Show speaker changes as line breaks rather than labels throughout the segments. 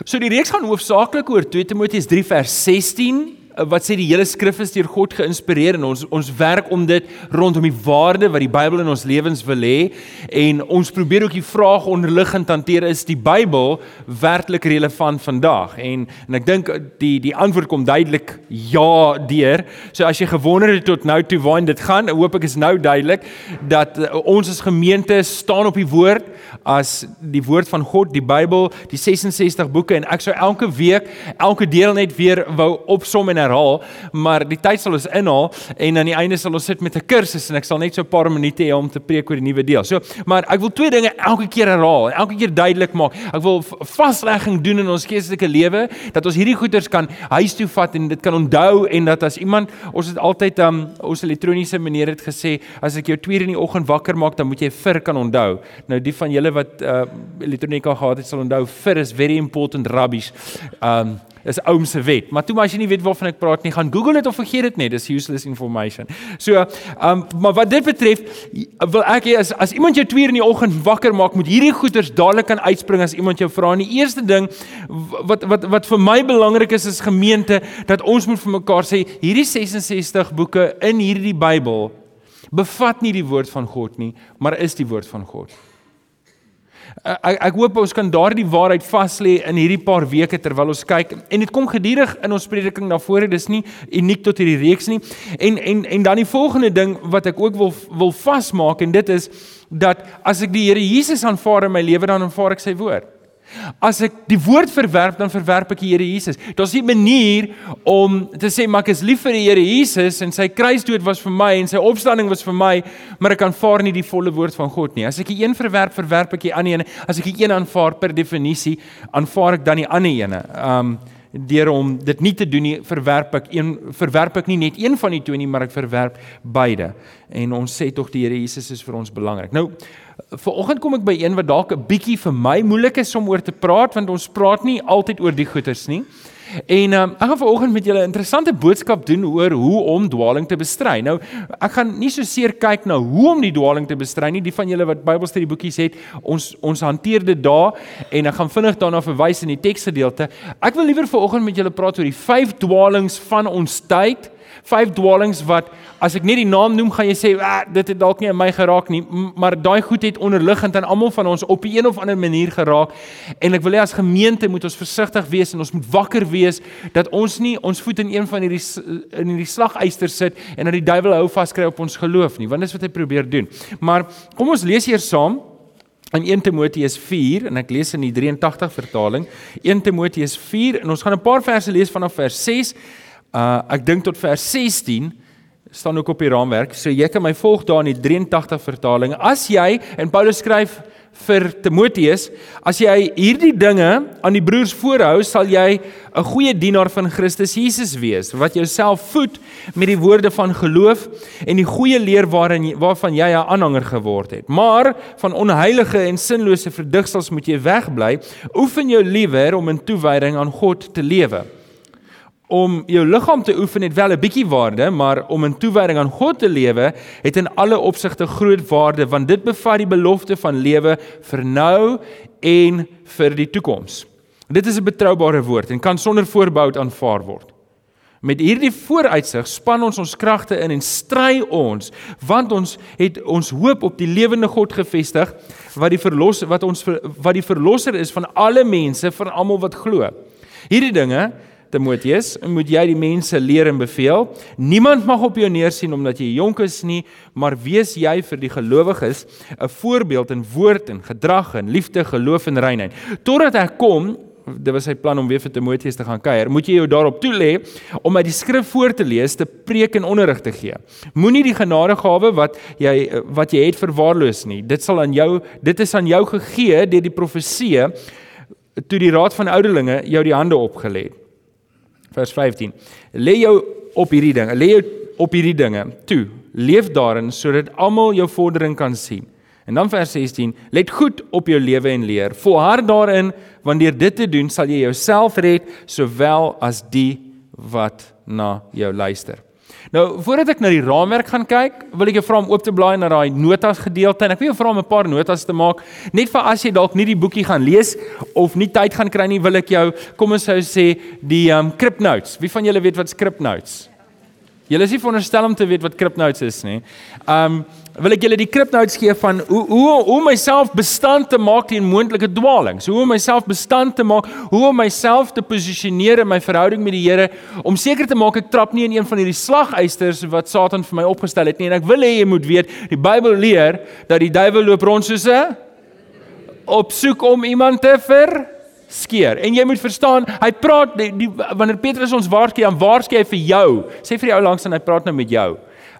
So die reeks gaan hoofsaaklik oor 2 Timoteus 3 vers 16 Eh, wat sê die hele skrif is deur God geïnspireer en ons ons werk om dit rondom die waarde wat die Bybel in ons lewens wil hê. En ons probeer ook die vraag onderliggend hanteer is die Bybel werklik relevant vandag? En en ek dink die die antwoord kom duidelik ja deur. So as jy gewonder het tot nou toe waarheen dit gaan hoop ek is nou duidelik dat uh, ons as gemeente staan op die woord as die woord van God die Bybel die 66 boeke. En ek sou elke week elke deel net weer wou opsom en herhaal, maar die tyd sal ons inhaal en aan die einde sal ons sit met 'n kursus en ek sal net so 'n paar minute hê om te preek oor die nuwe deel. So, maar ek wil twee dinge elke keer herhaal en elke keer duidelik maak. Ek wil vaslegging doen in ons geestelike lewe dat ons hierdie goeders kan huis toe vat en dit kan onthou en dat as iemand ons het altyd um, ons elektroniese meneer het gesê as ek jou 2 in die oggend wakker maak dan moet jy vir kan onthou. Nou die van julle wat uh, elektronika gehad het sal onthou vir is very important rubbish. Um is oom se wet. Maar toe maar as jy nie weet waarvan ek praat nie, gaan Google dit of vergeet dit net. Dis useless information. So, ehm um, maar wat dit betref, wil ek hê as as iemand jou 2 in die oggend wakker maak, moet hierdie goeters dadelik kan uitspring as iemand jou vra. En die eerste ding wat wat wat vir my belangrik is as gemeente dat ons moet vir mekaar sê, hierdie 66 boeke in hierdie Bybel bevat nie die woord van God nie, maar is die woord van God. Eh, ek ek hoop ons kan daardie waarheid vas lê in hierdie paar weke terwyl ons kyk. En dit kom gedurig in ons prediking na vore. Dis nie uniek tot hierdie reeks nie. En en en dan die volgende ding wat ek ook wil wil vasmaak en dit is dat as ek die Here Jesus aanvaar in my lewe dan aanvaar ek sy woord As ek die woord verwerp, dan verwerp ek die Here Jesus. Daar's 'n manier om te sê maar ek is lief vir die Here Jesus en sy kruisdood was vir my en sy opstanding was vir my, maar ek aanvaar nie die volle woord van God nie. As ek die een verwerp, verwerp ek die ander een. As ek die een aanvaar per definisie, aanvaar ek dan die ander een. Um deur om dit nie te doen nie, verwerp ek een verwerp ek nie net een van die twee nie, maar ek verwerp beide. En ons sê tog die Here Jesus is vir ons belangrik. Nou Vanoggend kom ek by een wat dalk 'n bietjie vir my moeilik is om oor te praat want ons praat nie altyd oor die goeters nie. En um, ek gaan vanoggend met julle 'n interessante boodskap doen oor hoe om dwaaling te bestry. Nou, ek gaan nie so seer kyk na hoe om die dwaaling te bestry nie. Die van julle wat Bybelstudie boekies het, ons ons hanteer dit daar en ek gaan vinnig daarna verwys in die teksgedeelte. Ek wil liewer vanoggend met julle praat oor die vyf dwaalings van ons tyd vyf dwalings wat as ek net die naam noem gaan jy sê ah, dit het dalk nie in my geraak nie. Maar daai goed het onderliggend aan almal van ons op 'n een of ander manier geraak. En ek wil hê as gemeente moet ons versigtig wees en ons moet wakker wees dat ons nie ons voet in een van hierdie in hierdie slageyster sit en dat die duiwel hou vaskry op ons geloof nie want dis wat hy probeer doen. Maar kom ons lees hier saam in 1 Timoteus 4 en ek lees in die 83 vertaling 1 Timoteus 4 en ons gaan 'n paar verse lees vanaf vers 6 Uh ek dink tot vers 16 staan ook op die raamwerk. So jy kan my volg daar in die 83 vertaling. As jy en Paulus skryf vir Timoteus, as jy hierdie dinge aan die broers voorhou, sal jy 'n goeie dienaar van Christus Jesus wees, wat jouself voed met die woorde van geloof en die goeie leer waarin waarvan jy 'n aanhanger geword het. Maar van onheilige en sinlose verdigsels moet jy wegbly. Oefen jou liewer om in toewyding aan God te lewe om jou liggaam te oefen het wel 'n bietjie waarde, maar om in toewyding aan God te lewe het in alle opsigte groot waarde want dit bevat die belofte van lewe vir nou en vir die toekoms. Dit is 'n betroubare woord en kan sonder voorbehou aanvaar word. Met hierdie vooruitsig span ons ons kragte in en stry ons want ons het ons hoop op die lewende God gefestig wat die verlos wat ons wat die verlosser is van alle mense vir almal wat glo. Hierdie dinge Timoteus, moet jy die mense leer en beveel. Niemand mag op jou neersien omdat jy jonk is nie, maar wees jy vir die gelowiges 'n voorbeeld in woord en gedrag en liefde, geloof en reinheid. Totdat ek kom, dit was sy plan om weer vir Timoteus te gaan kuier, moet jy jou daarop toelê om uit die skrif voor te lees, te preek en onderrig te gee. Moenie die genadegawe wat jy wat jy het verwaarloos nie. Dit sal aan jou, dit is aan jou gegee deur die profeseë toe die raad van ouderlinge jou die hande opgelê het vers 15. Lê jou op hierdie dinge, lê jou op hierdie dinge toe. Leef daarin sodat almal jou vordering kan sien. En dan vers 16, let goed op jou lewe en leer. Volhard daarin, want deur dit te doen sal jy jouself red sowel as die wat na jou luister. Nou, voordat ek na die raamwerk gaan kyk, wil ek jou vra om oop te blaai na daai notas gedeelte en ek wil jou vra om 'n paar notas te maak, net vir as jy dalk nie die boekie gaan lees of nie tyd gaan kry nie, wil ek jou kom ons sou sê die um script notes. Wie van julle weet wat script notes? Julle is nie veronderstel om te weet wat script notes is nie. Um wil ek julle die kripnotes gee van hoe hoe hoe myself bestand te maak teen moontlike dwaalings. Hoe om myself bestand te maak, hoe om myself te posisioneer in my verhouding met die Here om seker te maak ek trap nie in een van hierdie slagysters wat Satan vir my opgestel het nie. En ek wil hê jy moet weet, die Bybel leer dat die duiwel loop rond soos 'n op soek om iemand te ver skeer. En jy moet verstaan, hy praat die, die wanneer Petrus ons waarsku, dan waarsku hy vir jou. Sê vir die ou langs en hy praat nou met jou.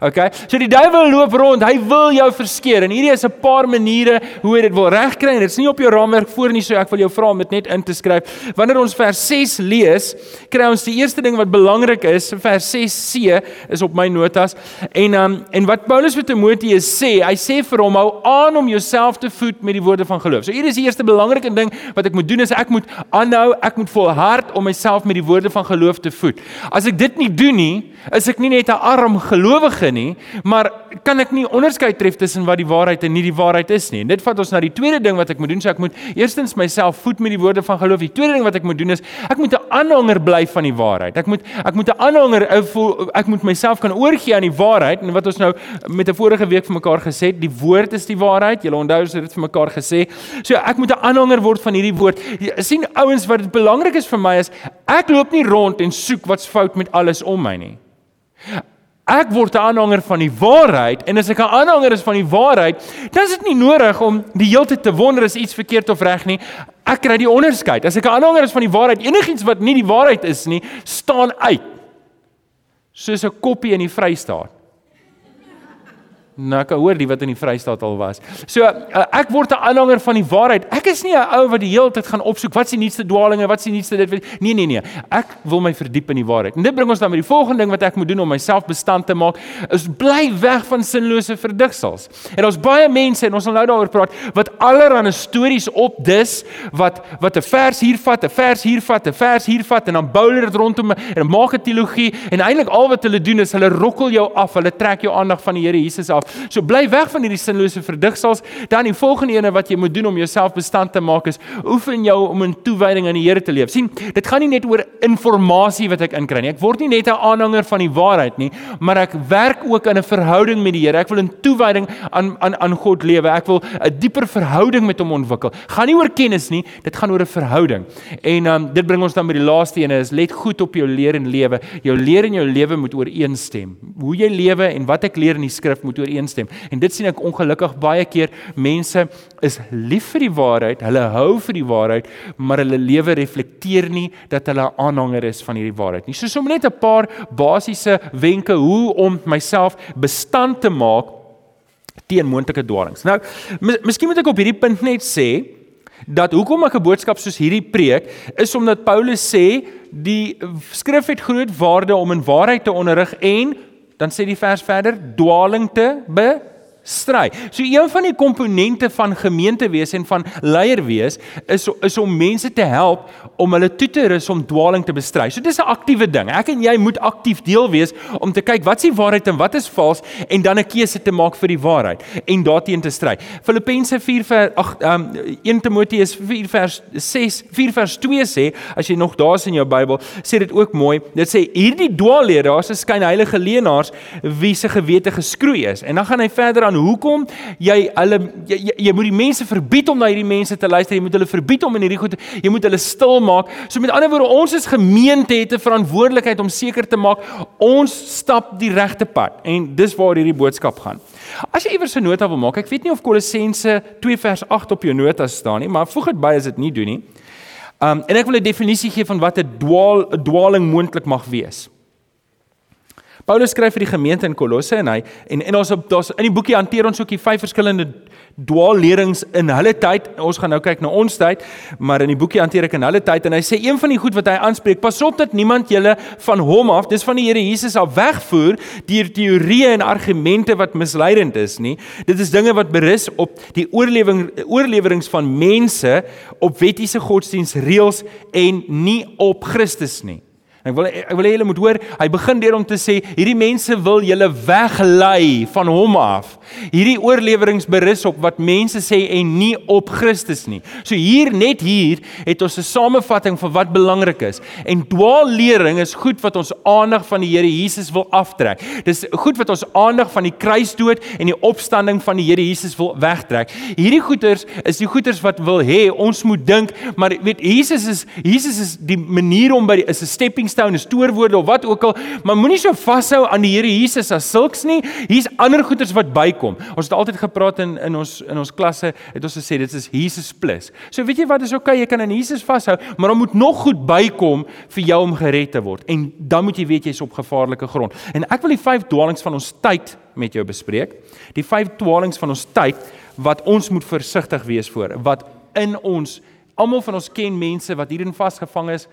Okay? So die duiwel loop rond, hy wil jou verskeer en hierdie is 'n paar maniere hoe hy dit wil regkry en dit's nie op jou raamwerk voor nie, so ek wil jou vra om dit net in te skryf. Wanneer ons vers 6 lees, kry ons die eerste ding wat belangrik is, vers 6c is op my notas. En um, en wat Paulus vir Timoteus sê, hy sê vir hom hou aan om jouself te voed met die woorde van geloof. So hier is die eerste belangrike ding wat ek moet doen is ek moet aanhou, ek moet volhard om myself met die woorde van geloof te voed. As ek dit nie doen nie, is ek nie net 'n arm gelowige nie, maar kan ek nie onderskei tref tussen wat die waarheid en nie die waarheid is nie. En dit vat ons na die tweede ding wat ek moet doen, so ek moet eerstens myself voed met die woorde van geloof. Die tweede ding wat ek moet doen is ek moet 'n aanhanger bly van die waarheid. Ek moet ek moet 'n aanhanger ek moet myself kan oorgee aan die waarheid en wat ons nou met 'n vorige week vir mekaar gesê het, die woord is die waarheid. Julle onthou het dit vir mekaar gesê. So ek moet 'n aanhanger word van hierdie woord. Sien ouens wat dit belangrik is vir my is ek loop nie rond en soek wat's fout met alles om my nie. Ek word 'n aanhanger van die waarheid en as ek 'n aanhanger is van die waarheid, dan is dit nie nodig om die hele tyd te wonder is iets verkeerd of reg nie. Ek kry die onderskeid. As ek 'n aanhanger is van die waarheid, enigiets wat nie die waarheid is nie, staan uit. Soos 'n koppie in die Vrystaat. Nou ek hoor die wat in die Vrystaat al was. So uh, ek word 'n aanhanger van die waarheid. Ek is nie 'n ou wat die hele tyd gaan opsoek wat is die nuutste dwaalinge, wat is die nuutste dit. Nee nee nee. Ek wil my verdiep in die waarheid. En dit bring ons dan by die volgende ding wat ek moet doen om myself bestand te maak, is bly weg van sinlose verdigsels. En ons baie mense en ons sal nou daaroor praat wat allerlei stories opdis wat wat 'n vers hier vat, 'n vers hier vat, 'n vers hier vat en dan bou hulle dit rondom en maak 'n teologie en eintlik al wat hulle doen is hulle rokkel jou af, hulle trek jou aandag van die Here Jesus af af. So bly weg van hierdie sinlose verdigsels. Dan die volgende ene wat jy moet doen om jouself bestand te maak is oefen jou om in toewyding aan die Here te leef. sien, dit gaan nie net oor inligting wat ek inkry nie. Ek word nie net 'n aanhanger van die waarheid nie, maar ek werk ook in 'n verhouding met die Here. Ek wil in toewyding aan aan aan God lewe. Ek wil 'n dieper verhouding met hom ontwikkel. Gaan nie oor kennis nie, dit gaan oor 'n verhouding. En um, dit bring ons dan by die laaste ene is let goed op jou leer en lewe. Jou leer en jou lewe moet ooreenstem. Hoe jy lewe en wat ek leer in die skrif moet ooreenstem ooreenstem. En dit sien ek ongelukkig baie keer mense is lief vir die waarheid, hulle hou vir die waarheid, maar hulle lewe reflekteer nie dat hulle 'n aanhanger is van hierdie waarheid nie. So som net 'n paar basiese wenke hoe om myself bestand te maak teen moontlike dwaalings. Nou, miskien moet ek op hierdie punt net sê dat hoekom ek 'n boodskap soos hierdie preek is omdat Paulus sê die skrif het groot waarde om in waarheid te onderrig en dan sê die vers verder dwaling te be stry. So een van die komponente van gemeente wees en van leier wees is is om mense te help om hulle toe te rus om dwaling te bestry. So dis 'n aktiewe ding. Ek en jy moet aktief deel wees om te kyk wat is die waarheid en wat is vals en dan 'n keuse te maak vir die waarheid en daarteenoor te stry. Filippense 4 vers ag um 1 Timoteus 4 vers 6 4 vers 2 sê as jy nog daar's in jou Bybel sê dit ook mooi. Dit sê hierdie dwaallede, daar's 'n skyn heilige leenaars wie se gewete geskroei is. En dan gaan hy verder aan hoekom jy hulle jy, jy, jy moet die mense verbied om na hierdie mense te luister. Jy moet hulle verbied om in hierdie goed jy moet hulle stil maak. So met ander woorde, ons as gemeente het 'n verantwoordelikheid om seker te maak ons stap die regte pad. En dis waar hierdie boodskap gaan. As jy iewers 'n nota wil maak, ek weet nie of Kolossense 2 vers 8 op jou notas staan nie, maar voeg dit by as dit nie doen nie. Um en ek wil 'n definisie gee van wat 'n dwaal 'n dwaling moontlik mag wees. Paulus skryf vir die gemeente in Kolosse en hy en en ons op daar's in die boekie hanteer ons ook die vyf verskillende dwaallerings in hulle tyd. Ons gaan nou kyk na ons tyd, maar in die boekie hanteer ek in hulle tyd en hy sê een van die goed wat hy aanspreek, pas op dat niemand julle van hom af, dis van die Here Jesus af wegvoer deur teorieë en argumente wat misleidend is nie. Dit is dinge wat berus op die oorlewing oorleweringe van mense op wettiese godsdienstreëls en nie op Christus nie. En ek wil ek wil hê julle moet hoor, hy begin deur om te sê hierdie mense wil julle weglei van hom af. Hierdie oorleweringe berus op wat mense sê en nie op Christus nie. So hier net hier het ons 'n samevatting van wat belangrik is. En dwaallering is goed wat ons aandag van die Here Jesus wil aftrek. Dis goed wat ons aandag van die kruisdood en die opstanding van die Here Jesus wil wegtrek. Hierdie goeters is die goeters wat wil hê ons moet dink, maar weet Jesus is Jesus is die manier om by die, is 'n stepping stone, 'n stoorwoorde of wat ook al, maar moenie so vashou aan die Here Jesus as sulks nie. Hier's ander goeders wat bykom. Ons het altyd gepraat in in ons in ons klasse, het ons gesê dit is Jesus plus. So weet jy wat is okay, jy kan aan Jesus vashou, maar dan moet nog goed bykom vir jou om gered te word. En dan moet jy weet jy's op gevaarlike grond. En ek wil die vyf dwaalings van ons tyd met jou bespreek. Die vyf dwaalings van ons tyd wat ons moet versigtig wees voor, wat in ons almal van ons ken mense wat hierin vasgevang is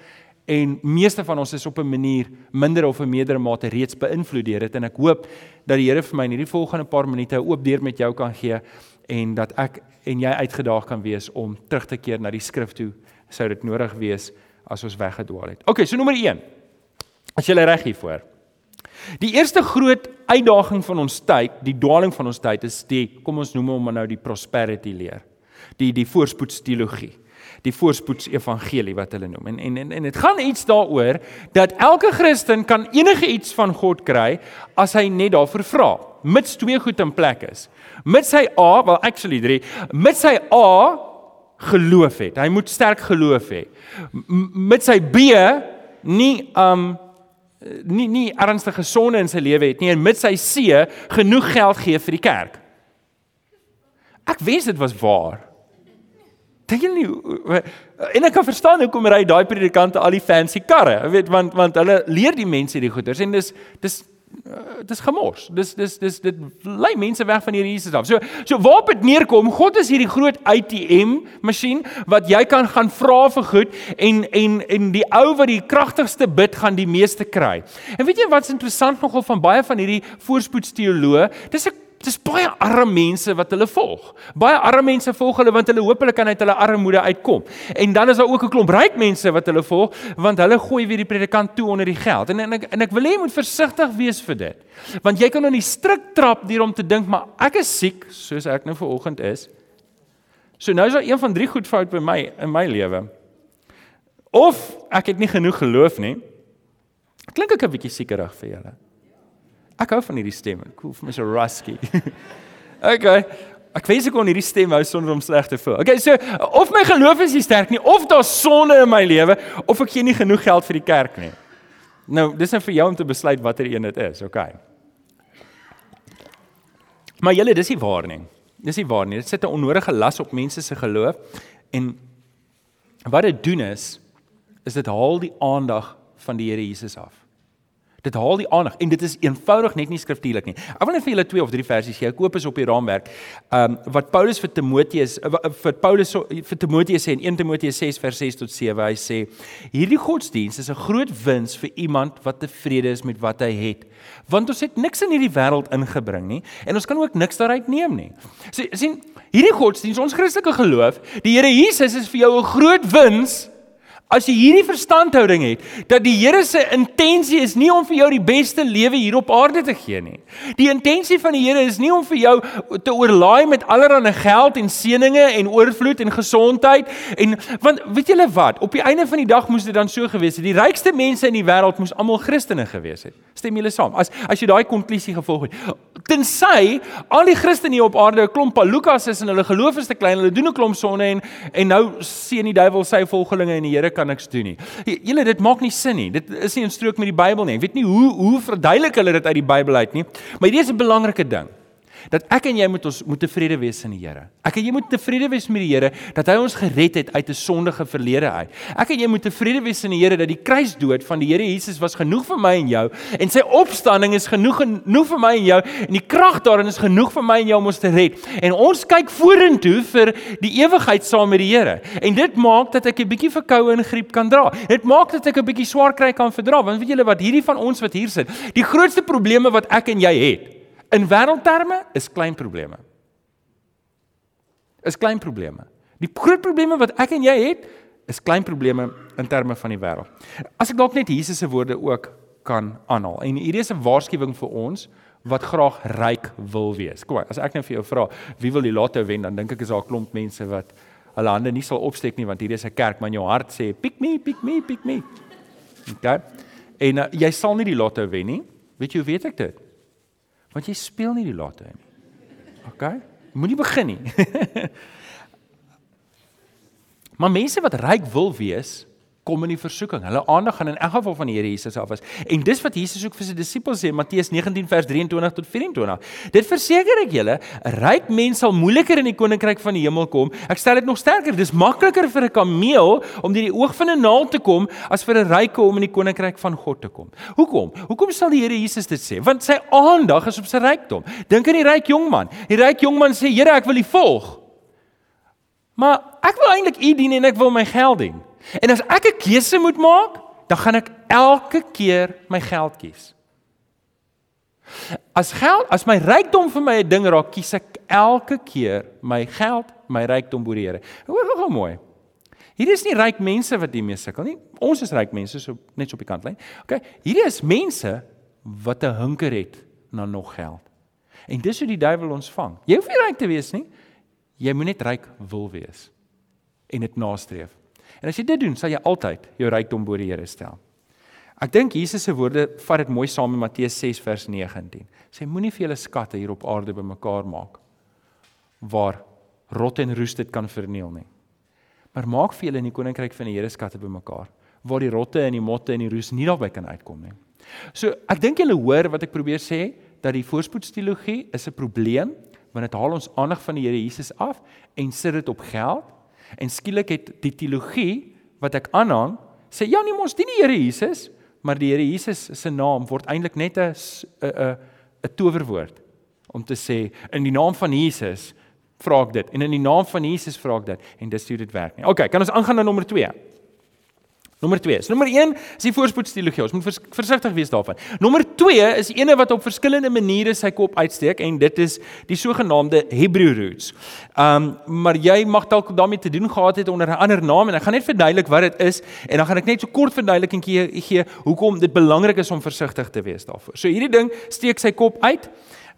en meeste van ons is op 'n manier minder of 'n meerdere mate reeds beïnvloed deur dit en ek hoop dat die Here vir my in hierdie volgende paar minute 'n oop deur met jou kan gee en dat ek en jy uitgedaag kan wees om terug te keer na die skrif toe sou dit nodig wees as ons weggedwaal het. OK, so nommer 1. As jy reg hiervoor. Die eerste groot uitdaging van ons tyd, die dwaling van ons tyd is die kom ons noem hom nou die prosperity leer. Die die voorspoedsteologie die voorspoeds evangelie wat hulle noem. En en en dit gaan iets daaroor dat elke Christen kan enige iets van God kry as hy net daarvoor vra, mits twee goed in plek is. Mits hy A, well actually 3, mits hy A geloof het. Hy moet sterk geloof hê. Mits hy B nie um nie nie ernstige sonde in sy lewe het nie en mits hy C genoeg geld gee vir die kerk. Ek wens dit was waar. Dink jy nie en ek kan verstaan hoekom ry daai predikante al die fancy karre, weet want want hulle leer die mense hierdie goeders en dis dis uh, dis gemors. Dis dis dis dit lei mense weg van hierdie Jesus af. So so waarop dit neerkom, God is hierdie groot ATM masjien wat jy kan gaan vra vir goed en en en die ou wat die kragtigste bid gaan die meeste kry. En weet jy wat's interessant nogal van baie van hierdie voorspoedsteoloë? Dis 'n Dis baie arme mense wat hulle volg. Baie arme mense volg hulle want hulle hoop hulle kan uit hulle armoede uitkom. En dan is daar ook 'n klomp ryk mense wat hulle volg want hulle gooi weer die predikant toe onder die geld. En en ek en ek wil hê jy moet versigtig wees vir dit. Want jy kan nou in die strik trap deur om te dink maar ek is siek soos ek nou vanoggend is. So nou is daar een van drie goed fout by my in my lewe. Of ek het nie genoeg geloof nie. Klink ek 'n bietjie siekerig vir julle? Ek hou van hierdie stem. Voel vir my so rusky. okay. Ek wens ek kon hierdie stem hou sonder om sleg te voel. Okay, so of my geloof is nie sterk nie, of daar's sonde in my lewe, of ek gee nie genoeg geld vir die kerk nie. Nou, dis net vir jou om te besluit watter een dit is, okay. Maar julle, dis nie waar nie. Dis nie waar nie. Dit sit 'n onnodige las op mense se geloof en wat dit doen is is dit haal die aandag van die Here Jesus af. Dit haal die aandag en dit is eenvoudig net nie skriftuurlik nie. Ek wil net vir julle twee of drie versies gee. Jakobus op die raamwerk. Ehm um, wat Paulus vir Timoteus vir Paulus vir Timoteus sê in 1 Timoteus 6 vers 6 tot 7. Hy sê: "Hierdie godsdiens is 'n groot wins vir iemand wat tevrede is met wat hy het, want ons het niks in hierdie wêreld ingebring nie en ons kan ook niks daaruit neem nie." So sien, hierdie godsdiens, ons Christelike geloof, die Here Jesus is vir jou 'n groot wins As jy hierdie verstandhouding het dat die Here se intensie is nie om vir jou die beste lewe hier op aarde te gee nie. Die intensie van die Here is nie om vir jou te oorlaai met allerlei geld en seënings en oorvloed en gesondheid en want weet julle wat, op die einde van die dag moes dit dan so gewees het. Die rykste mense in die wêreld moes almal Christene gewees het. Stem julle saam? As as jy daai konklusie gevolg het. Tensy al die Christene hier op aarde 'n klomp palukas is en hulle geloof is te klein, hulle doen 'n klomp sonde en en nou sien die duiwel sy volgelinge en die Here kan niks doen nie. Julle dit maak nie sin nie. Dit is nie in strook met die Bybel nie. Ek weet nie hoe hoe verduidelik hulle dit uit die Bybel uit nie. Maar hier is 'n belangrike ding dat ek en jy moet ons moet tevrede wees in die Here. Ek en jy moet tevrede wees met die Here dat hy ons gered het uit 'n sondige verlede uit. Ek en jy moet tevrede wees in die Here dat die kruisdood van die Here Jesus was genoeg vir my en jou en sy opstanding is genoeg genoeg vir my en jou en die krag daarin is genoeg vir my en jou om ons te red. En ons kyk vorentoe vir die ewigheid saam met die Here. En dit maak dat ek 'n bietjie verkoue en griep kan dra. Dit maak dat ek 'n bietjie swaar kry kan verdra. Want weet julle wat hierdie van ons wat hier sit, die grootste probleme wat ek en jy het In wêreldterme is klein probleme. Is klein probleme. Die groot probleme wat ek en jy het is klein probleme in terme van die wêreld. As ek dalk net Jesus se woorde ook kan aanhaal. En hierdie is 'n waarskuwing vir ons wat graag ryk wil wees. Kom, as ek nou vir jou vra, wie wil die lotto wen, dan dink ek is daar 'n klomp mense wat hulle hande nie sal opsteek nie want hierdie is 'n kerk, maar in jou hart sê pick me, pick me, pick me. OK. En uh, jy sal nie die lotto wen nie. Weet jy hoe weet ek dit? Want jy speel nie die lotto nie. OK? Moenie begin nie. maar mense wat ryk wil wees, kom in die versoeking. Hulle aandag gaan in elk geval van die Here Jesus af is. En dis wat Jesus ook vir sy disippels sê, Matteus 19 vers 23 tot 24. Dit verseker ek julle, 'n ryk mens sal moeiliker in die koninkryk van die hemel kom. Ek stel dit nog sterker, dis makliker vir 'n kameel om deur die oog van 'n naald te kom as vir 'n ryke om in die koninkryk van God te kom. Hoekom? Hoekom sal die Here Jesus dit sê? Want sy aandag is op sy rykdom. Dink aan die ryk jongman. Die ryk jongman sê, "Here, ek wil U volg." Maar ek wil eintlik U dien en ek wil my geld dien. En as ek 'n keuse moet maak, dan gaan ek elke keer my geld kies. As geld, as my rykdom vir my 'n ding raak, kies ek elke keer my geld, my rykdom bo die Here. Hoor gou mooi. Hierdie is nie ryk mense wat hiermee sukkel nie. Ons is ryk mense so net so op die kantlyn. OK, hierdie is mense wat 'n hunker het na nog geld. En dis hoe die duiwel ons vang. Jy hoef nie ryk te wees nie. Jy moet net ryk wil wees en dit nastreef. En as jy dit doen, sal jy altyd jou rykdom bo die Here stel. Ek dink Jesus se woorde vat dit mooi saam met Matteus 6 vers 19. Sê moenie vir julle skatte hier op aarde bymekaar maak waar rot en roes dit kan verniel nie. Maar maak vir julle in die koninkryk van die Here skatte bymekaar waar die rotte en die motte en die roes nie daarby kan uitkom nie. So ek dink julle hoor wat ek probeer sê dat die voorspoedsteologie is 'n probleem want dit haal ons aandag van die Here Jesus af en sit dit op geld En skielik het die teologie wat ek aanhang, sê ja nee, ons dien die Here Jesus, maar die Here Jesus se naam word eintlik net 'n 'n 'n towerwoord om te sê in die naam van Jesus vra ek dit en in die naam van Jesus vra ek dit en dis hoe dit werk nie. OK, kan ons aangaan na nommer 2? Nommer 2. So nommer 1 is die voorspoedsteologie. Ons moet vers, versigtig wees daarvan. Nommer 2 is ene wat op verskillende maniere sy kop uitsteek en dit is die sogenaamde Hebrew roots. Um maar jy mag dalk daarmee te doen gehad het onder 'n ander naam en ek gaan net verduidelik wat dit is en dan gaan ek net so kort verduideliking gee gee hoekom dit belangrik is om versigtig te wees daarvoor. So hierdie ding steek sy kop uit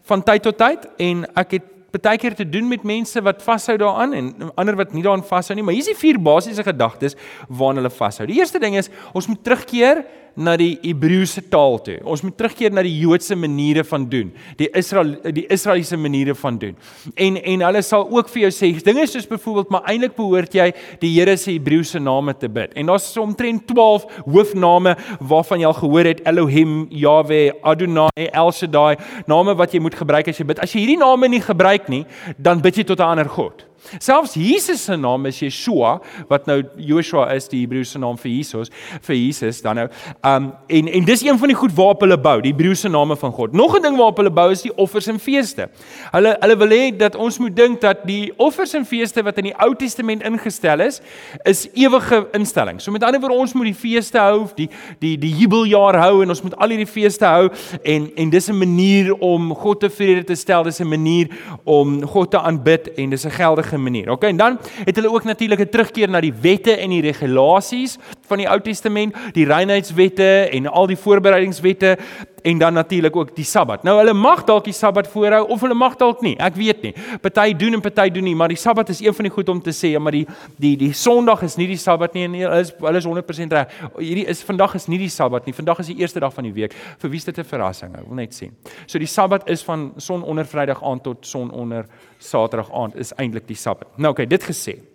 van tyd tot tyd en ek het baie keer te doen met mense wat vashou daaraan en ander wat nie daaraan vashou nie, maar hier is die vier basiese gedagtes waaraan hulle vashou. Die eerste ding is ons moet terugkeer na die Hebreëse taal toe. Ons moet terugkeer na die Joodse maniere van doen, die Israel die Israeliese maniere van doen. En en hulle sal ook vir jou sê dinge soos byvoorbeeld maar eintlik behoort jy die Here se Hebreëse name te bid. En daar's omtrent 12 hoofname waarvan jy al gehoor het Elohim, Yahweh, Adonai, El Shaddai, name wat jy moet gebruik as jy bid. As jy hierdie name nie gebruik nie, dan bid jy tot 'n ander god. Selfs Jesus se naam is Yeshua wat nou Joshua is die Hebreëse naam vir Jesus vir Jesus dan nou. Um en en dis een van die goed waarop hulle bou, die Hebreëse name van God. Nog 'n ding waarop hulle bou is die offers en feeste. Hulle hulle wil hê dat ons moet dink dat die offers en feeste wat in die Ou Testament ingestel is, is ewige instellings. So met ander woorde ons moet die feeste hou, die die die jubeljaar hou en ons moet al hierdie feeste hou en en dis 'n manier om God tevrede te stel, dis 'n manier om God te aanbid en dis 'n geldige regverdige manier. OK, en dan het hulle ook natuurlik 'n terugkeer na die wette en die regulasies van die Ou Testament, die reinheidswette en al die voorbereidingswette en dan natuurlik ook die Sabbat. Nou hulle mag dalk die Sabbat voorhou of hulle mag dalk nie. Ek weet nie. Party doen en party doen nie, maar die Sabbat is een van die goed om te sê, ja, maar die die die Sondag is nie die Sabbat nie en hulle is hulle is 100% reg. Hierdie is vandag is nie die Sabbat nie. Vandag is die eerste dag van die week. Vir wie is dit 'n verrassing? Ek wil net sien. So die Sabbat is van son onder Vrydag aand tot son onder Saterdag aand is eintlik die Sabbat. Nou oké, okay, dit gesê.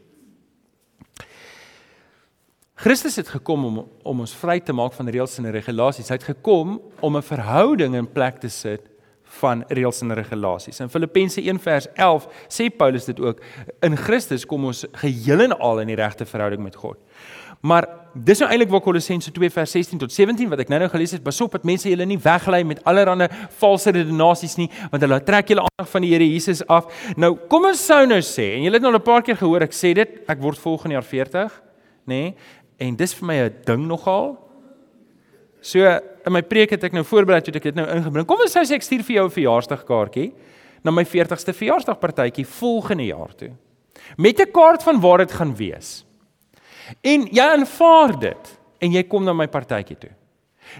Christus het gekom om om ons vry te maak van reëls en regulasies. Hy het gekom om 'n verhouding in plek te sit van reëls en regulasies. In Filippense 1 vers 11 sê Paulus dit ook, in Christus kom ons geheel en al in die regte verhouding met God. Maar dis nou eintlik waar Kolossense 2 vers 16 tot 17 wat ek nou-nou gelees het, pasop dat mense julle nie weglei met allerlei valse redenasies nie, want hulle trek julle aandag van die Here Jesus af. Nou, kom ons sou nou sê en julle het nou al 'n paar keer gehoor ek sê dit, ek word volgende jaar 40, nê? Nee, En dis vir my 'n ding nogal. So in my preek het ek nou voorberei toe ek dit nou ingebring. Kom ons sê ek stuur vir jou 'n verjaarsdagkaartjie na my 40ste verjaarsdagpartytjie volgende jaar toe. Met 'n kaart van waar dit gaan wees. En jy aanvaar dit en jy kom na my partytjie toe.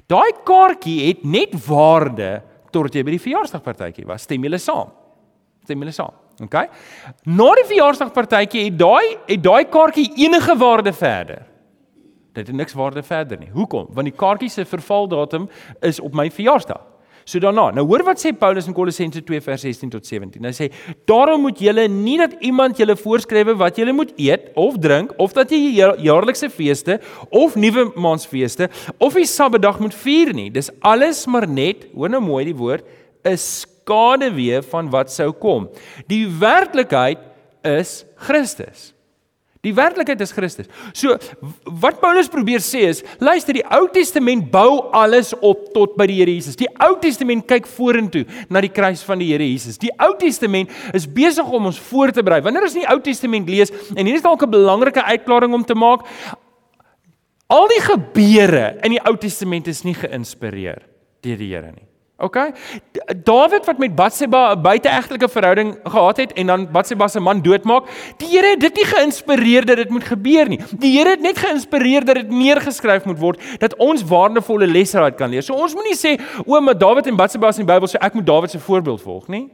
Daai kaartjie het net waarde tot jy by die verjaarsdagpartytjie was. Stem julle saam? Stem julle saam? OK. Na die verjaarsdagpartytjie het daai het daai kaartjie enige waarde verder. Dit het niks waarde verder nie. Hoekom? Want die kaartjie se vervaldatum is op my verjaarsdag. So daarna, nou hoor wat sê Paulus in Kolossense 2 vers 16 tot 17. Hy sê: "Daarom moet julle nie dat iemand julle voorskrywe wat julle moet eet of drink of dat jy jaarlikse feeste of nuwe maansfeeste of die Sabbatdag moet vier nie. Dis alles maar net, hoor nou mooi die woord, 'n skaduwee van wat sou kom. Die werklikheid is Christus." Die werklikheid is Christus. So wat Paulus probeer sê is, luister, die Ou Testament bou alles op tot by die Here Jesus. Die Ou Testament kyk vorentoe na die kruis van die Here Jesus. Die Ou Testament is besig om ons voor te berei. Wanneer ons die Ou Testament lees, en hier is dalk 'n belangrike uitklaring om te maak, al die gebeure in die Ou Testament is nie geïnspireer deur die Here nie. OK. Dawid wat met Batsheba 'n buiteegtelike verhouding gehad het en dan Batsheba se man doodmaak, die Here het dit nie geïnspireer dat dit moet gebeur nie. Die Here het net geïnspireer dat dit neergeskryf moet word dat ons waardevolle lesse uit kan leer. So ons moenie sê o, maar Dawid en Batsheba in die Bybel sê ek moet Dawid se voorbeeld volg nie.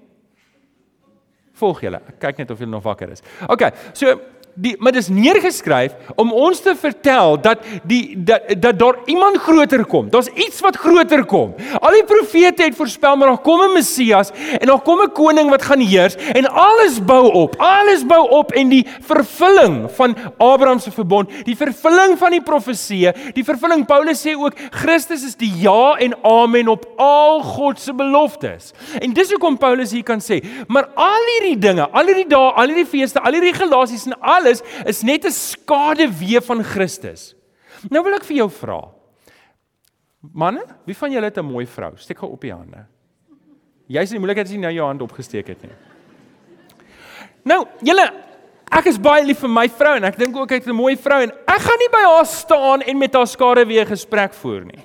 Volg julle. Ek kyk net of julle nog wakker is. OK. So die maar dis neergeskryf om ons te vertel dat die dat dat daar iemand groter kom. Daar's iets wat groter kom. Al die profete het voorspel maar daar kom 'n Messias en daar kom 'n koning wat gaan heers en alles bou op. Alles bou op en die vervulling van Abraham se verbond, die vervulling van die profeseë, die vervulling Paulus sê ook Christus is die ja en amen op al God se beloftes. En dis hoekom Paulus hier kan sê, maar al hierdie dinge, al hierdie dae, al hierdie feeste, al hierdie regulasies en al alles is net 'n skaduwee van Christus. Nou wil ek vir jou vra. Manne, wie van julle het 'n mooi vrou? Steek gou op die hande. Jy's in die moeilikheid as jy nou jou hand opgesteek het nie. Nou, julle ek is baie lief vir my vrou en ek dink ook ek het 'n mooi vrou en ek gaan nie by haar staan en met haar skaduwee gesprek voer nie.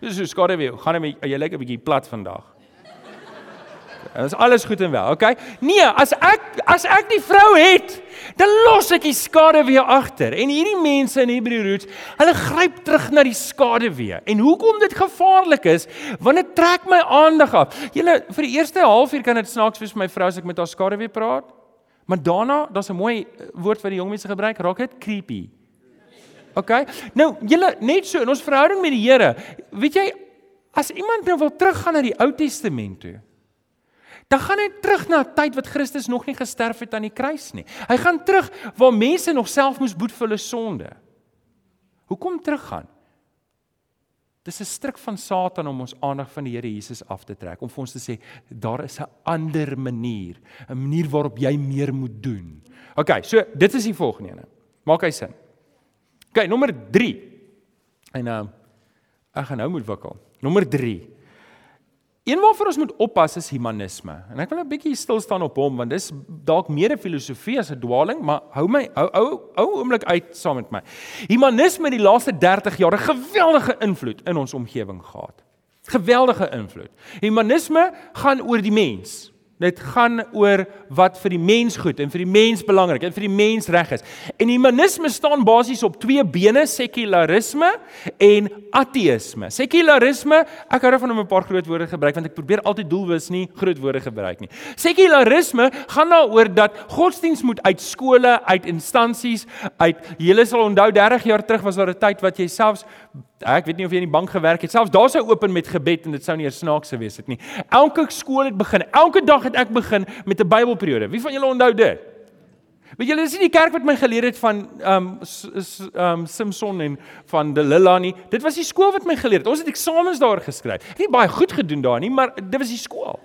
Dis so skaduwee, gaan jy jy lyk 'n bietjie plat vandag. Dit is alles goed en wel, okay? Nee, as ek as ek die vrou het, dan los ek die skade weer agter. En hierdie mense in Hebrew roots, hulle gryp terug na die skade weer. En hoekom dit gevaarlik is, want dit trek my aandag af. Julle vir die eerste halfuur kan dit snaaks wees vir my vrou as ek met haar skade weer praat. Maar daarna, daar's 'n mooi eh, woord wat die jong mense gebruik, raak dit creepy. Okay? Nou, julle net so in ons verhouding met die Here, weet jy, as iemand nou wil teruggaan na die Ou Testament toe, Dan gaan hy terug na 'n tyd wat Christus nog nie gesterf het aan die kruis nie. Hy gaan terug waar mense nog self moes boet vir hulle sonde. Hoekom teruggaan? Dis 'n stryk van Satan om ons aandag van die Here Jesus af te trek, om vir ons te sê daar is 'n ander manier, 'n manier waarop jy meer moet doen. OK, so dit is die volgende ene. Maak hy sin? OK, nommer 3. En uh ek gaan nou moet wikkel. Nommer Een waarvoor ons moet oppas is humanisme. En ek wil 'n bietjie stil staan op hom want dis dalk meer 'n filosofie as 'n dwaling, maar hou my hou hou hou oomblik uit saam met my. Humanisme het die laaste 30 jaar 'n geweldige invloed in ons omgewing gehad. Geweldige invloed. Humanisme gaan oor die mens. Dit gaan oor wat vir die mens goed en vir die mens belangrik en vir die mens reg is. En humanisme staan basies op twee bene, sekularisme en ateïsme. Sekularisme, ek hou daarvan om 'n paar groot woorde gebruik want ek probeer altyd doelwit nie groot woorde gebruik nie. Sekularisme gaan daaroor dat godsdiens moet uit skole, uit instansies, uit jy sal onthou 30 jaar terug was daar 'n tyd wat jy selfs Ek weet nie of jy in die bank gewerk het. Selfs daar sou open met gebed en dit sou nie eers snaaks gewees het nie. Elke skool het begin. Elke dag het ek begin met 'n Bybelperiode. Wie van julle onthou dit? Weet julle, dis nie die kerk wat my geleer het van ehm um, um, Simpson en van Delila nie. Dit was die skool wat my geleer het. Ons het eksamens daar geskryf. Het nie baie goed gedoen daar nie, maar dit was die skool.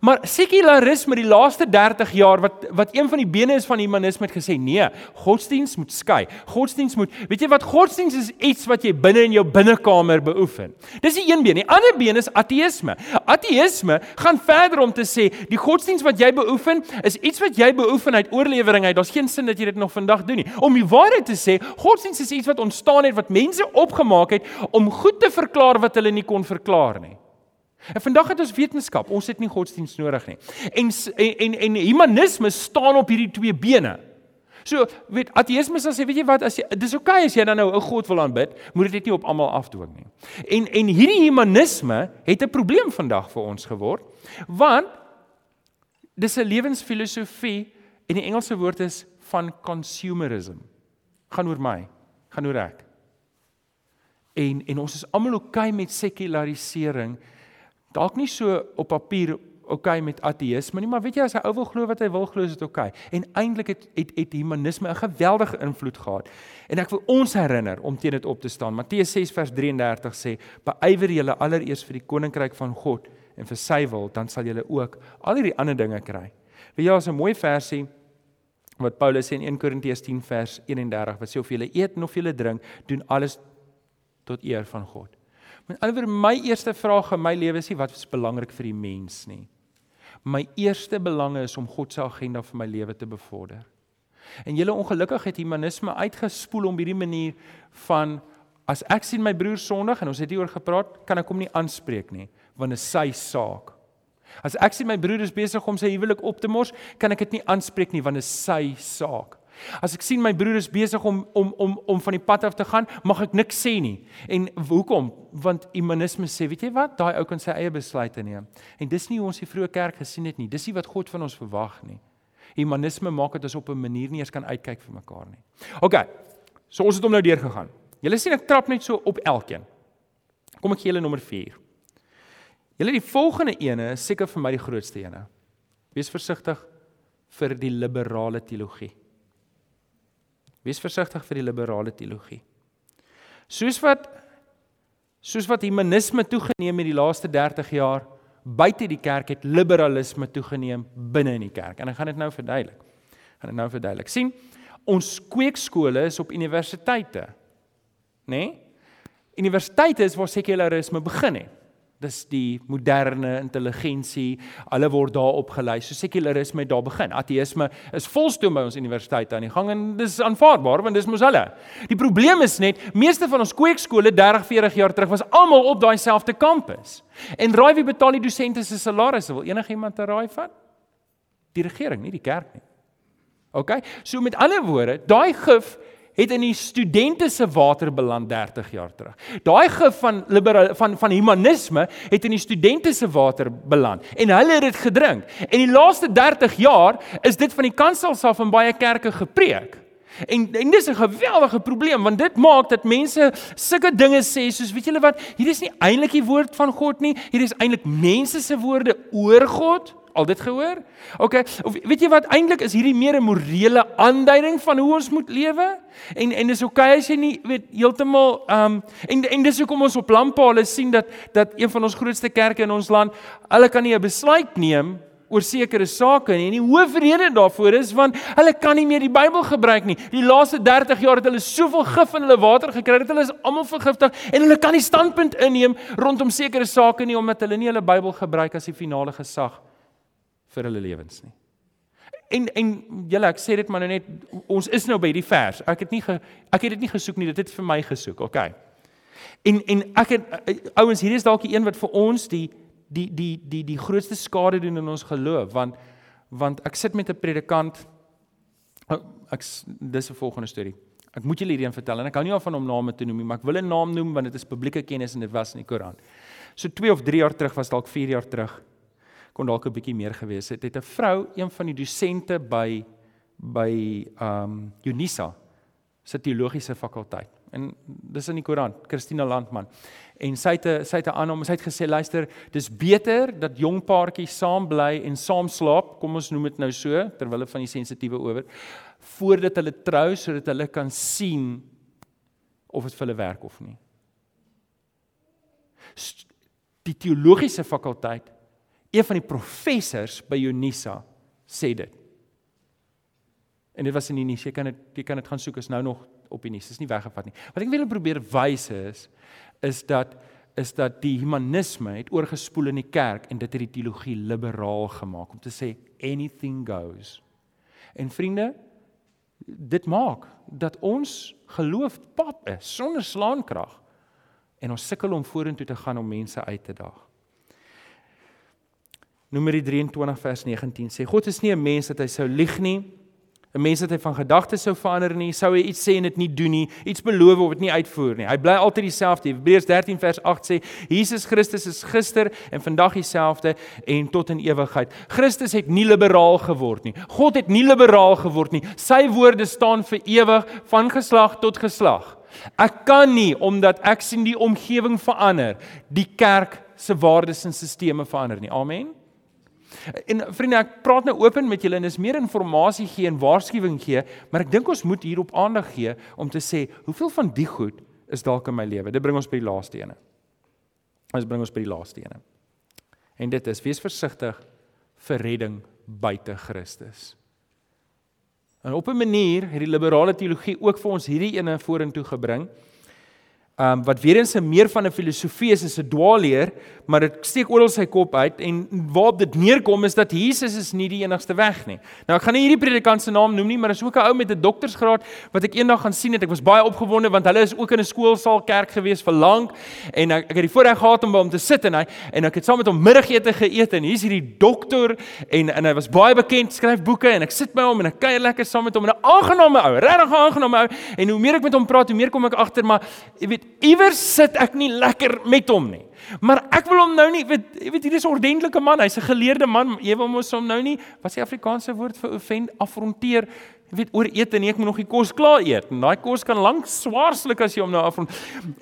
Maar sekularisme die laaste 30 jaar wat wat een van die bene is van humanisme het gesê nee, godsdiens moet skei. Godsdiens moet, weet jy wat godsdiens is iets wat jy binne in jou binnekamer beoefen. Dis die een been. Die ander been is ateïsme. Ateïsme gaan verder om te sê die godsdiens wat jy beoefen is iets wat jy beoefen uit oorlewering uit. Daar's geen sin dat jy dit nog vandag doen nie. Om die waarheid te sê, godsdiens is iets wat ontstaan het wat mense opgemaak het om goed te verklaar wat hulle nie kon verklaar nie. En vandag het ons wetenskap, ons het nie godsdiens nodig nie. En en en, en humanisme staan op hierdie twee bene. So, weet ateïsme sê, weet jy wat, as jy dis oukei okay as jy dan nou 'n God wil aanbid, moet dit net nie op almal afdwing nie. En en hierdie humanisme het 'n probleem vandag vir ons geword, want dis 'n lewensfilosofie en die Engelse woord is van consumerism. Gaan oor my, gaan oor ek. En en ons is almal oukei okay met sekularisering. Dalk nie so op papier okay met ateïsme nie, maar weet jy as hy ou wil glo wat hy wil glo, is dit okay. En eintlik het het het humanisme 'n geweldige invloed gehad. En ek wil ons herinner om teen dit op te staan. Matteus 6 vers 33 sê: "Beywer julle allereers vir die koninkryk van God en vir sy wil, dan sal julle ook al hierdie ander dinge kry." Weet jy, daar's 'n mooi versie wat Paulus sê in 1 Korintiërs 10 vers 31 wat sê of julle eet of julle drink, doen alles tot eer van God. Met ander woorde, my eerste vraag in my lewe is nie wat is belangrik vir die mens nie my eerste belang is om God se agenda vir my lewe te bevorder. En julle ongelukkig het humanisme uitgespoel om hierdie manier van as ek sien my broer sondig en ons het hieroor gepraat, kan ek hom nie aanspreek nie, want dit is sy saak. As ek sien my broer is besig om sy huwelik op te mors, kan ek dit nie aanspreek nie want dit is sy saak. As ek sien my broer is besig om om om om van die pad af te gaan, mag ek niks sê nie. En hoekom? Want humanisme sê, weet jy wat? Daai ou kan sy eie besluite neem. En dis nie hoe ons die vroeë kerk gesien het nie. Dis nie wat God van ons verwag nie. Humanisme maak dit ons op 'n manier nie eens kan uitkyk vir mekaar nie. OK. So ons het hom nou deurgegaan. Julle sien ek trap net so op elkeen. Kom ek gee julle nommer 4. Julle die volgende ene is seker vir my die grootste ene. Wees versigtig vir die liberale teologie. Wees versigtig vir die liberale teologie. Soos wat soos wat humanisme toegeneem het die laaste 30 jaar buite die kerk het liberalisme toegeneem binne in die kerk. En ek gaan dit nou verduidelik. Gaan dit nou verduidelik. sien, ons kweekskole is op universiteite. Né? Nee? Universiteite is waar sekularisme begin het. Dis die moderne intelligensie, hulle word daar opgelei. So sekularisme het daar begin. Ateïsme is volstoom by ons universiteite aan die gang en dis aanvaarbaar want dis mos hulle. Die probleem is net meeste van ons kweekskole 30, 40 jaar terug was almal op daai selfde kampus. En raai wie betaal die dosente se salarisse? Wil enigiemand 'n raai vat? Die regering, nie die kerk nie. OK? So met ander woorde, daai gif het in die studente se water beland 30 jaar terug. Daai gif van liberal van van humanisme het in die studente se water beland en hulle het dit gedrink. En die laaste 30 jaar is dit van die kansels af in baie kerke gepreek. En en dis 'n geweldige probleem want dit maak dat mense sulke dinge sê soos weet julle wat hier is nie eintlik die woord van God nie hier is eintlik mense se woorde oor God al dit gehoor? OK. Of weet jy wat eintlik is hierdie meer 'n morele aanduiding van hoe ons moet lewe? En en dis OK as jy nie weet heeltemal ehm um, en en dis hoekom ons op lamppale sien dat dat een van ons grootste kerke in ons land, hulle kan nie 'n besluit neem oor sekere sake nie. En die hoofrede daarvoor is want hulle kan nie meer die Bybel gebruik nie. Die laaste 30 jaar het hulle soveel gif in hulle water gekry dat hulle is almal vergiftig en hulle kan nie standpunt inneem rondom sekere sake nie omdat hulle nie hulle Bybel gebruik as die finale gesag vir hulle lewens nie. En en julle ek sê dit maar nou net ons is nou by hierdie vers. Ek het nie ge, ek het dit nie gesoek nie, dit het vir my gesoek. OK. En en ek het eh, ouens hier is dalk die een wat vir ons die die die die die grootste skade doen in ons geloof want want ek sit met 'n predikant oh, ek dis 'n volgende storie. Ek moet julle hierdie een vertel en ek hou nie al van om name te noem nie, maar ek wil 'n naam noem want dit is publieke kennis en dit was in die Koran. So 2 of 3 jaar terug was dalk 4 jaar terug kon dalk 'n bietjie meer gewees het. Het 'n vrou, een van die dosente by by um Unisa se teologiese fakulteit. En dis in die koerant, Christina Landman. En sy het sy het 'n aanhom, sy het gesê luister, dis beter dat jong paartjies saam bly en saam slaap, kom ons noem dit nou so terwyl hulle van die sensitiewe oor voordat hulle trou sodat hulle kan sien of dit vir hulle werk of nie. Die teologiese fakulteit Een van die professors by Unisa sê dit. En dit was in Unisa, jy kan dit jy kan dit gaan soek is nou nog op Unisa, is nie weggevat nie. Wat ek wil probeer wys is is dat is dat die humanisme het oorgespoel in die kerk en dit het die teologie liberaal gemaak om te sê anything goes. En vriende, dit maak dat ons geloof pap is sonder slaankrag en ons sukkel om vorentoe te gaan om mense uit te daag. Numeri 23 vers 19 sê God is nie 'n mens dat hy sou lieg nie. 'n mens wat hy van gedagtes sou verander nie, sou hy iets sê en dit nie doen nie, iets beloof of dit nie uitvoer nie. Hy bly altyd dieselfde. Hebreërs 13 vers 8 sê Jesus Christus is gister en vandag dieselfde en tot in ewigheid. Christus het nie liberaal geword nie. God het nie liberaal geword nie. Sy woorde staan vir ewig van geslag tot geslag. Ek kan nie omdat ek sien die omgewing verander, die kerk se waardes en sisteme verander nie. Amen. En vriende, ek praat nou open met julle en is meer inligting gee en waarskuwing gee, maar ek dink ons moet hierop aandag gee om te sê, hoeveel van die goed is dalk in my lewe? Dit bring ons by die laaste ene. Ons bring ons by die laaste ene. En dit is wees versigtig vir redding buite Christus. En op 'n manier het die liberale teologie ook vir ons hierdie ene vorentoe gebring um, wat weer eens 'n meer van 'n filosofie is, is 'n dwaalleer, maar dit steek oral sy kop uit en waarop dit neerkom is dat Jesus is nie die enigste weg nie. Nou ek gaan nie hierdie predikant se naam noem nie, maar is ook 'n ou met 'n doktorsgraad wat ek eendag gaan sien het. Ek was baie opgewonde want hulle is ook in 'n skoolsaal kerk gewees vir lank en ek, ek het die voorreg gehad om by hom te sit en hy en ek het saam met hom middagete geëet en hier's hierdie dokter en en hy was baie bekend, skryf boeke en ek sit by hom en ek kuier lekker saam met hom en 'n aangename ou, regtig 'n aangename ou en hoe meer ek met hom praat, hoe meer kom ek agter maar jy weet iewers sit ek nie lekker met hom nie. Maar ek wil hom nou nie weet jy weet hierdie is 'n ordentlike man, hy's 'n geleerde man. Jy wil mos hom nou nie wat is die Afrikaanse woord vir offend afronteer Jy weet oor eet en ek moet nog die kos klaar eet. En daai kos kan lank swaar sluk as jy hom nou afrond.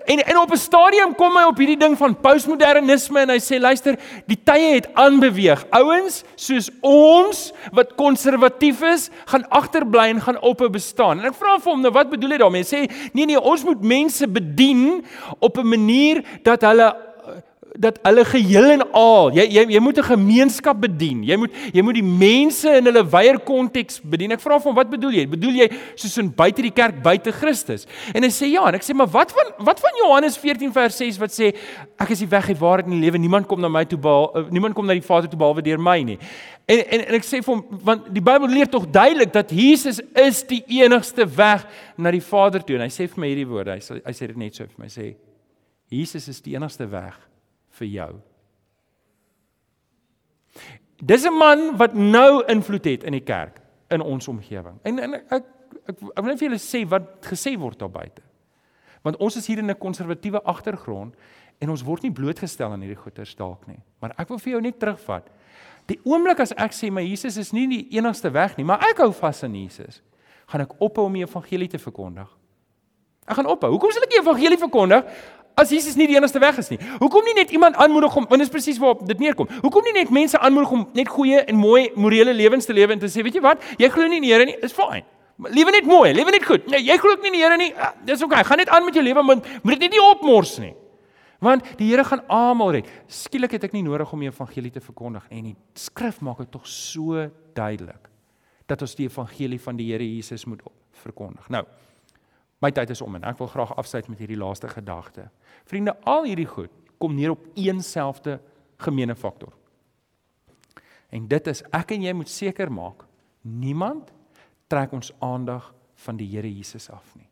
En en op 'n stadium kom hy op hierdie ding van postmodernisme en hy sê luister, die tye het aanbeweeg. Ouens soos ons wat konservatief is, gaan agterbly en gaan ophou bestaan. En ek vra vir hom nou wat bedoel hy daarmee? Hy sê nee nee, ons moet mense bedien op 'n manier dat hulle dat hulle geheel en al jy jy jy moet 'n gemeenskap bedien. Jy moet jy moet die mense in hulle wyeer konteks bedien. Ek vra hom wat bedoel jy? Bedoel jy soos in buite die kerk buite Christus? En hy sê ja, en ek sê maar wat van wat van Johannes 14 vers 6 wat sê ek is die weg, die waarheid en die lewe. Niemand kom na my toe behalwe eh, niemand kom na die Vader toe behalwe deur my nie. En, en en ek sê vir hom want die Bybel leer tog duidelik dat Jesus is die enigste weg na die Vader toe. En hy sê vir my hierdie woorde. Hy sê hy sê dit net so vir my sê Jesus is die enigste weg vir jou. Dis 'n man wat nou invloed het in die kerk in ons omgewing. En en ek ek, ek, ek wil net vir julle sê wat gesê word daar buite. Want ons is hier in 'n konservatiewe agtergrond en ons word nie blootgestel aan hierdie goeters dalk nie. Maar ek wil vir jou net terugvat. Die oomblik as ek sê my Jesus is nie die enigste weg nie, maar ek hou vas aan Jesus, gaan ek ophou om die evangelie te verkondig. Ek gaan ophou. Hoekom sal ek die evangelie verkondig as Jesus nie die enigste weg is nie. Hoekom nie net iemand aanmoedig om, want dit is presies waarop dit neerkom. Hoekom nie net mense aanmoedig om net goeie en mooi morele lewens te lewe en te sê, weet jy wat? Jy glo nie in die Here nie, is fyn. Lewe net mooi, lewe net goed. Nee, jy glo nie in die Here nie. Ah, dis oké. Okay. Gaan net aan met jou lewe, maar moet dit nie opmors nie. Want die Here gaan almal red. Skielik het ek nie nodig om die evangelie te verkondig en die skrif maak dit tog so duidelik dat ons die evangelie van die Here Jesus moet verkondig. Nou, My tyd is om en ek wil graag afsluit met hierdie laaste gedagte. Vriende, al hierdie goed kom neer op een selfde gemeene faktor. En dit is ek en jy moet seker maak niemand trek ons aandag van die Here Jesus af nie.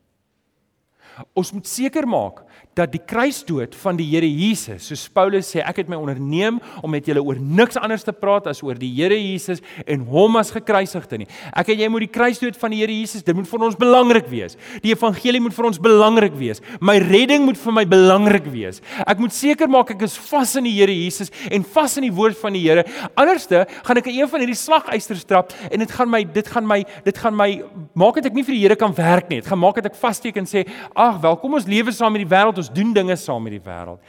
Ons moet seker maak dat die kruisdood van die Here Jesus, soos Paulus sê, ek het my onderneem om met julle oor niks anders te praat as oor die Here Jesus en hom as gekruisigde nie. Ek en jy moet die kruisdood van die Here Jesus, dit moet vir ons belangrik wees. Die evangelie moet vir ons belangrik wees. My redding moet vir my belangrik wees. Ek moet seker maak ek is vas in die Here Jesus en vas in die woord van die Here. Anderste gaan ek een van hierdie slagysters trap en dit gaan my dit gaan my dit gaan my maak dit ek nie vir die Here kan werk nie. Dit gaan maak dat ek vassteek en sê ag wel, kom ons lewe saam met die wêreld, ons doen dinge saam met die wêreld.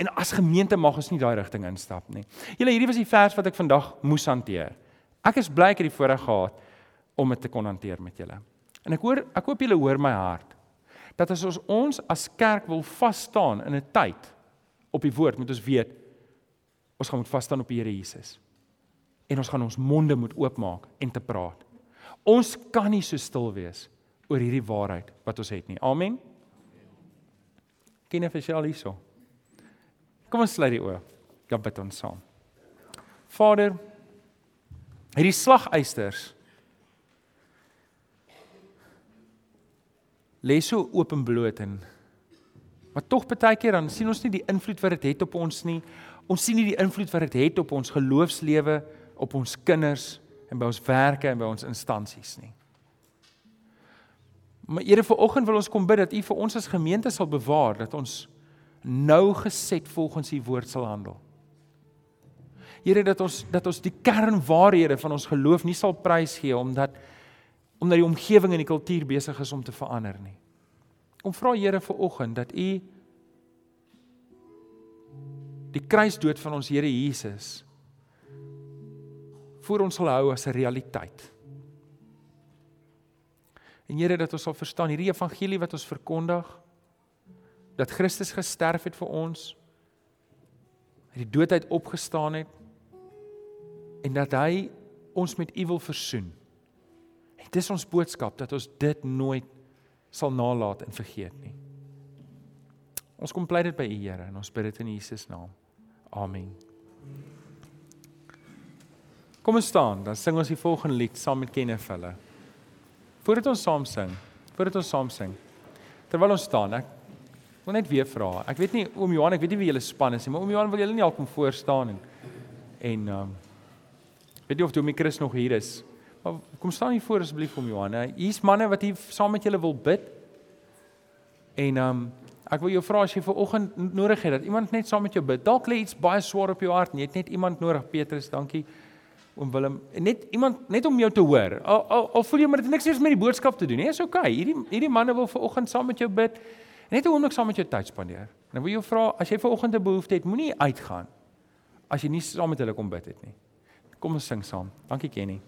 En as gemeente mag ons nie daai rigting instap nie. Julle, hierdie was die vers wat ek vandag moes hanteer. Ek is bly ek het die voorreg gehad om dit te kon hanteer met julle. En ek hoor ek hoop julle hoor my hart. Dat as ons ons as kerk wil vas staan in 'n tyd op die woord, moet ons weet ons gaan moet vas staan op die Here Jesus. En ons gaan ons monde moet oopmaak en te praat. Ons kan nie so stil wees oor hierdie waarheid wat ons het nie. Amen. Ken offisieel hierso. Kom ons sluit die oë. Dan bid ons saam. Vader, hierdie slagysters lê so openbloot en maar tog baie keer dan sien ons nie die invloed wat dit het op ons nie. Ons sien nie die invloed wat dit het op ons geloofslewe, op ons kinders en by ons werke en by ons instansies nie. Maar Here, vanoggend wil ons kom bid dat U vir ons as gemeente sal bewaar dat ons nou geset volgens U woord sal handel. Here dat ons dat ons die kernwaarhede van ons geloof nie sal prys gee omdat omdat die omgewing en die kultuur besig is om te verander nie. Kom vra Here vir oggend dat U die kruisdood van ons Here Jesus voor ons sal hou as 'n realiteit. En Here dat ons sal verstaan hierdie evangelie wat ons verkondig dat Christus gesterf het vir ons, uit die dood uit opgestaan het en dat hy ons met U wil versoen. En dis ons boodskap dat ons dit nooit sal nalat en vergeet nie. Ons kom pleit dit by U Here en ons bid dit in Jesus naam. Amen. Kom ons staan, dan sing ons die volgende lied saam met Kenneth hulle. Voordat ons saam sing, voordat ons saam sing. Terwyl ons staan, ek wil net weer vra. Ek weet nie oom Johan, ek weet nie wie julle span is nie, maar oom Johan wil julle nie al kom voor staan en en ehm um, weet nie of Domie Chris nog hier is. Maar kom staan hier voor asseblief oom Johan. Hier's manne wat hier saam met julle wil bid. En ehm um, ek wil jou vra as jy vir oggend nodig het dat iemand net saam met jou bid. Dalk lê iets baie swaar op jou hart en jy het net iemand nodig, Petrus, dankie oom Willem. Net iemand net om jou te hoor. Al al, al voel jy maar dit niks eers met die boodskap te doen nie. Is okay. Hierdie hierdie manne wil vir oggend saam met jou bid. Net 'n oomblik saam met jou tyd spandeer. Nou wil jy vra as jy vir oggend 'n behoefte het, moenie uitgaan as jy nie saam met hulle kom bid het nie. Kom ons sing saam. Dankie Kenny.